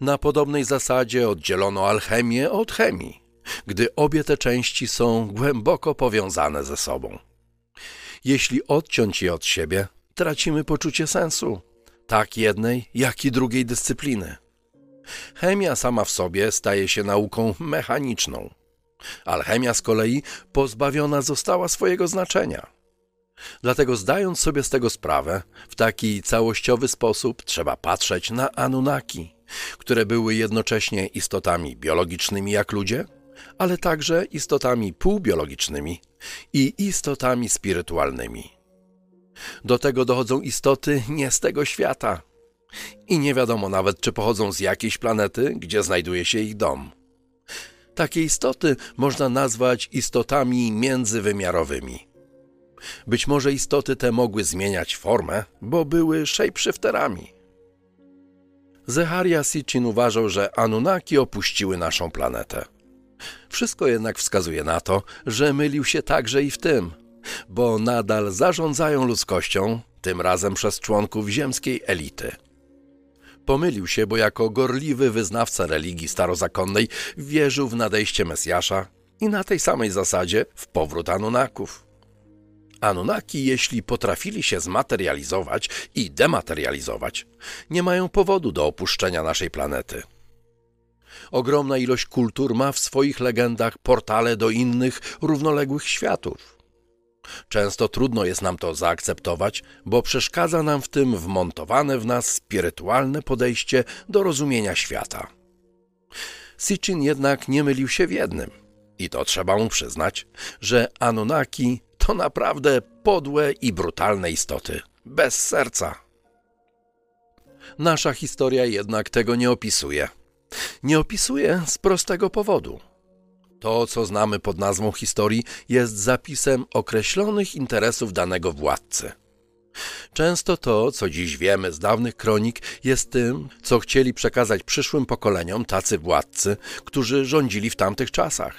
Na podobnej zasadzie oddzielono alchemię od chemii, gdy obie te części są głęboko powiązane ze sobą. Jeśli odciąć je od siebie, tracimy poczucie sensu, tak jednej, jak i drugiej dyscypliny. Chemia sama w sobie staje się nauką mechaniczną. Alchemia z kolei pozbawiona została swojego znaczenia. Dlatego zdając sobie z tego sprawę, w taki całościowy sposób trzeba patrzeć na Anunnaki, które były jednocześnie istotami biologicznymi jak ludzie, ale także istotami półbiologicznymi i istotami spirytualnymi. Do tego dochodzą istoty nie z tego świata. I nie wiadomo nawet, czy pochodzą z jakiejś planety, gdzie znajduje się ich dom. Takie istoty można nazwać istotami międzywymiarowymi. Być może istoty te mogły zmieniać formę, bo były shapeshifterami. Zecharia Sitchin uważał, że Anunnaki opuściły naszą planetę. Wszystko jednak wskazuje na to, że mylił się także i w tym, bo nadal zarządzają ludzkością, tym razem przez członków ziemskiej elity. Pomylił się, bo jako gorliwy wyznawca religii starozakonnej wierzył w nadejście Mesjasza i na tej samej zasadzie w powrót Anunnaków. Anunnaki, jeśli potrafili się zmaterializować i dematerializować, nie mają powodu do opuszczenia naszej planety. Ogromna ilość kultur ma w swoich legendach portale do innych, równoległych światów. Często trudno jest nam to zaakceptować, bo przeszkadza nam w tym wmontowane w nas spirytualne podejście do rozumienia świata. Sitchin jednak nie mylił się w jednym, i to trzeba mu przyznać, że Anunnaki to naprawdę podłe i brutalne istoty, bez serca. Nasza historia jednak tego nie opisuje. Nie opisuje z prostego powodu – to, co znamy pod nazwą historii, jest zapisem określonych interesów danego władcy. Często to, co dziś wiemy z dawnych kronik, jest tym, co chcieli przekazać przyszłym pokoleniom tacy władcy, którzy rządzili w tamtych czasach.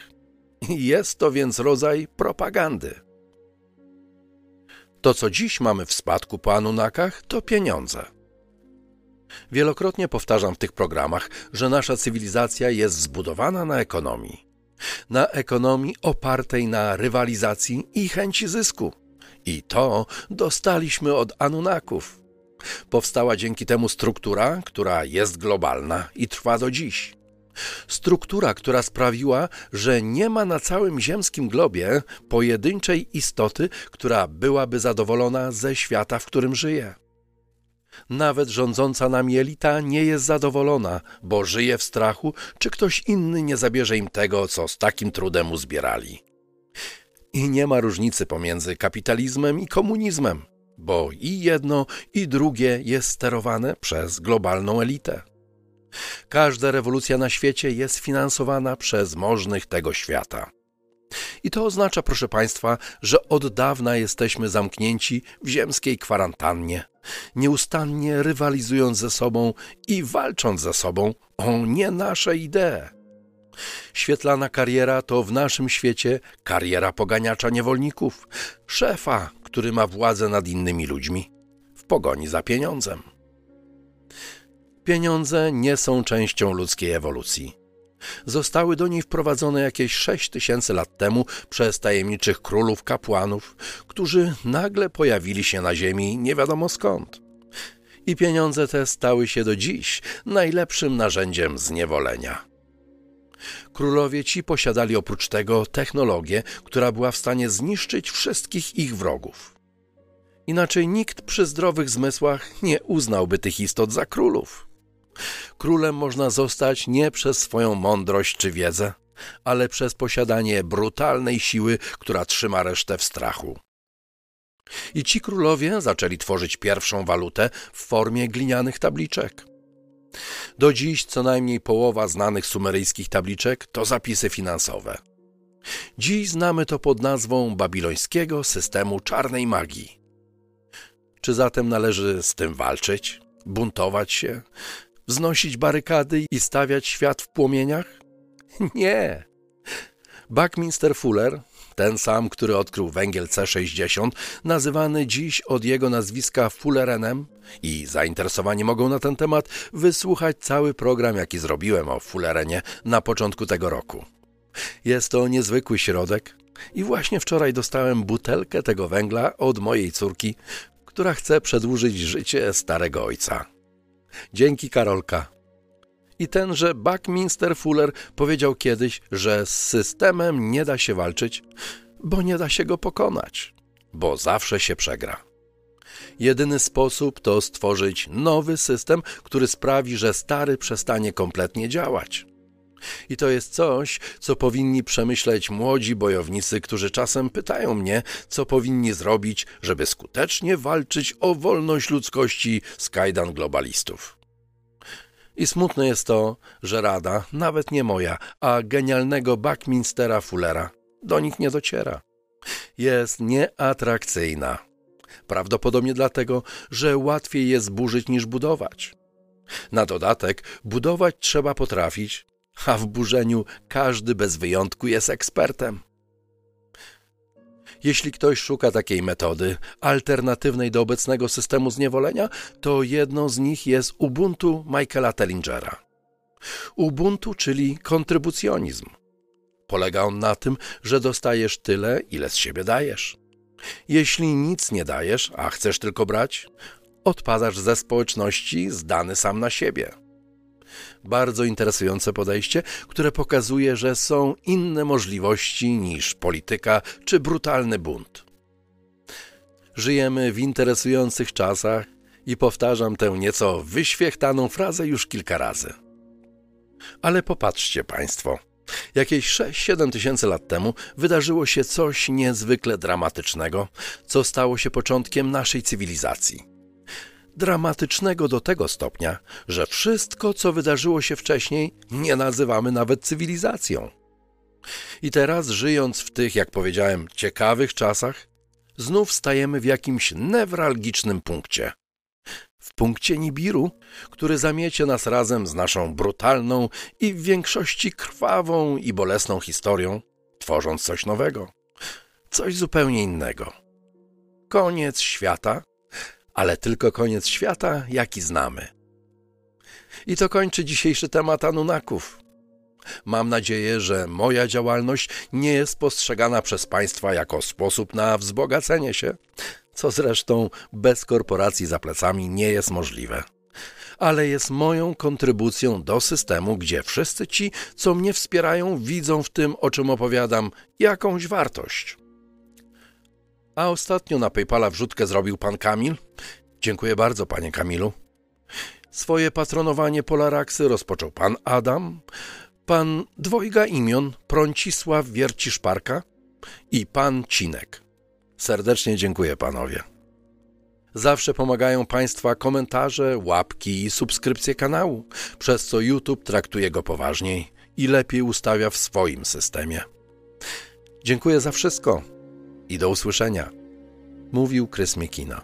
Jest to więc rodzaj propagandy. To, co dziś mamy w spadku po Anunnakach, to pieniądze. Wielokrotnie powtarzam w tych programach, że nasza cywilizacja jest zbudowana na ekonomii na ekonomii opartej na rywalizacji i chęci zysku. I to dostaliśmy od Anunnaków. Powstała dzięki temu struktura, która jest globalna i trwa do dziś. Struktura, która sprawiła, że nie ma na całym ziemskim globie pojedynczej istoty, która byłaby zadowolona ze świata, w którym żyje. Nawet rządząca nami elita nie jest zadowolona, bo żyje w strachu, czy ktoś inny nie zabierze im tego, co z takim trudem uzbierali. I nie ma różnicy pomiędzy kapitalizmem i komunizmem, bo i jedno, i drugie jest sterowane przez globalną elitę. Każda rewolucja na świecie jest finansowana przez możnych tego świata. I to oznacza, proszę Państwa, że od dawna jesteśmy zamknięci w ziemskiej kwarantannie, nieustannie rywalizując ze sobą i walcząc ze sobą o nie nasze idee. Świetlana kariera to w naszym świecie kariera poganiacza niewolników, szefa, który ma władzę nad innymi ludźmi, w pogoni za pieniądzem. Pieniądze nie są częścią ludzkiej ewolucji. Zostały do niej wprowadzone jakieś sześć tysięcy lat temu przez tajemniczych królów kapłanów, którzy nagle pojawili się na ziemi nie wiadomo skąd. I pieniądze te stały się do dziś najlepszym narzędziem zniewolenia. Królowie ci posiadali oprócz tego technologię, która była w stanie zniszczyć wszystkich ich wrogów. Inaczej nikt przy zdrowych zmysłach nie uznałby tych istot za królów. Królem można zostać nie przez swoją mądrość czy wiedzę, ale przez posiadanie brutalnej siły, która trzyma resztę w strachu. I ci królowie zaczęli tworzyć pierwszą walutę w formie glinianych tabliczek. Do dziś co najmniej połowa znanych sumeryjskich tabliczek to zapisy finansowe. Dziś znamy to pod nazwą babilońskiego systemu czarnej magii. Czy zatem należy z tym walczyć, buntować się, wznosić barykady i stawiać świat w płomieniach? Nie. Buckminster Fuller, ten sam, który odkrył węgiel C60, nazywany dziś od jego nazwiska Fullerenem i zainteresowani mogą na ten temat wysłuchać cały program, jaki zrobiłem o Fullerenie na początku tego roku. Jest to niezwykły środek i właśnie wczoraj dostałem butelkę tego węgla od mojej córki, która chce przedłużyć życie starego ojca. Dzięki Karolka. I tenże Buckminster Fuller powiedział kiedyś, że z systemem nie da się walczyć, bo nie da się go pokonać, bo zawsze się przegra. Jedyny sposób to stworzyć nowy system, który sprawi, że stary przestanie kompletnie działać. I to jest coś, co powinni przemyśleć młodzi bojownicy, którzy czasem pytają mnie, co powinni zrobić, żeby skutecznie walczyć o wolność ludzkości z kajdan globalistów. I smutne jest to, że rada, nawet nie moja, a genialnego Buckminstera Fullera, do nich nie dociera. Jest nieatrakcyjna. Prawdopodobnie dlatego, że łatwiej jest burzyć niż budować. Na dodatek, budować trzeba potrafić, a w burzeniu każdy bez wyjątku jest ekspertem. Jeśli ktoś szuka takiej metody, alternatywnej do obecnego systemu zniewolenia, to jedną z nich jest Ubuntu Michaela Tellingera. Ubuntu, czyli kontrybucjonizm. Polega on na tym, że dostajesz tyle, ile z siebie dajesz. Jeśli nic nie dajesz, a chcesz tylko brać, odpadasz ze społeczności zdany sam na siebie. Bardzo interesujące podejście, które pokazuje, że są inne możliwości niż polityka czy brutalny bunt. Żyjemy w interesujących czasach i powtarzam tę nieco wyświechtaną frazę już kilka razy. Ale popatrzcie Państwo. Jakieś 6-7 tysięcy lat temu wydarzyło się coś niezwykle dramatycznego, co stało się początkiem naszej cywilizacji dramatycznego do tego stopnia, że wszystko, co wydarzyło się wcześniej, nie nazywamy nawet cywilizacją. I teraz, żyjąc w tych, jak powiedziałem, ciekawych czasach, znów stajemy w jakimś newralgicznym punkcie. W punkcie Nibiru, który zamiecie nas razem z naszą brutalną i w większości krwawą i bolesną historią, tworząc coś nowego, coś zupełnie innego. Koniec świata ale tylko koniec świata, jaki znamy. I to kończy dzisiejszy temat Anunaków. Mam nadzieję, że moja działalność nie jest postrzegana przez Państwa jako sposób na wzbogacenie się, co zresztą bez korporacji za plecami nie jest możliwe. Ale jest moją kontrybucją do systemu, gdzie wszyscy ci, co mnie wspierają, widzą w tym, o czym opowiadam, jakąś wartość. A ostatnio na PayPala wrzutkę zrobił pan Kamil. Dziękuję bardzo, panie Kamilu. Swoje patronowanie Polaraksy rozpoczął pan Adam, pan dwojga imion Prącisław Wierciszparka i pan Cinek. Serdecznie dziękuję panowie. Zawsze pomagają Państwa komentarze, łapki i subskrypcje kanału, przez co YouTube traktuje go poważniej i lepiej ustawia w swoim systemie. Dziękuję za wszystko i do usłyszenia. Mówił Krys Mikina.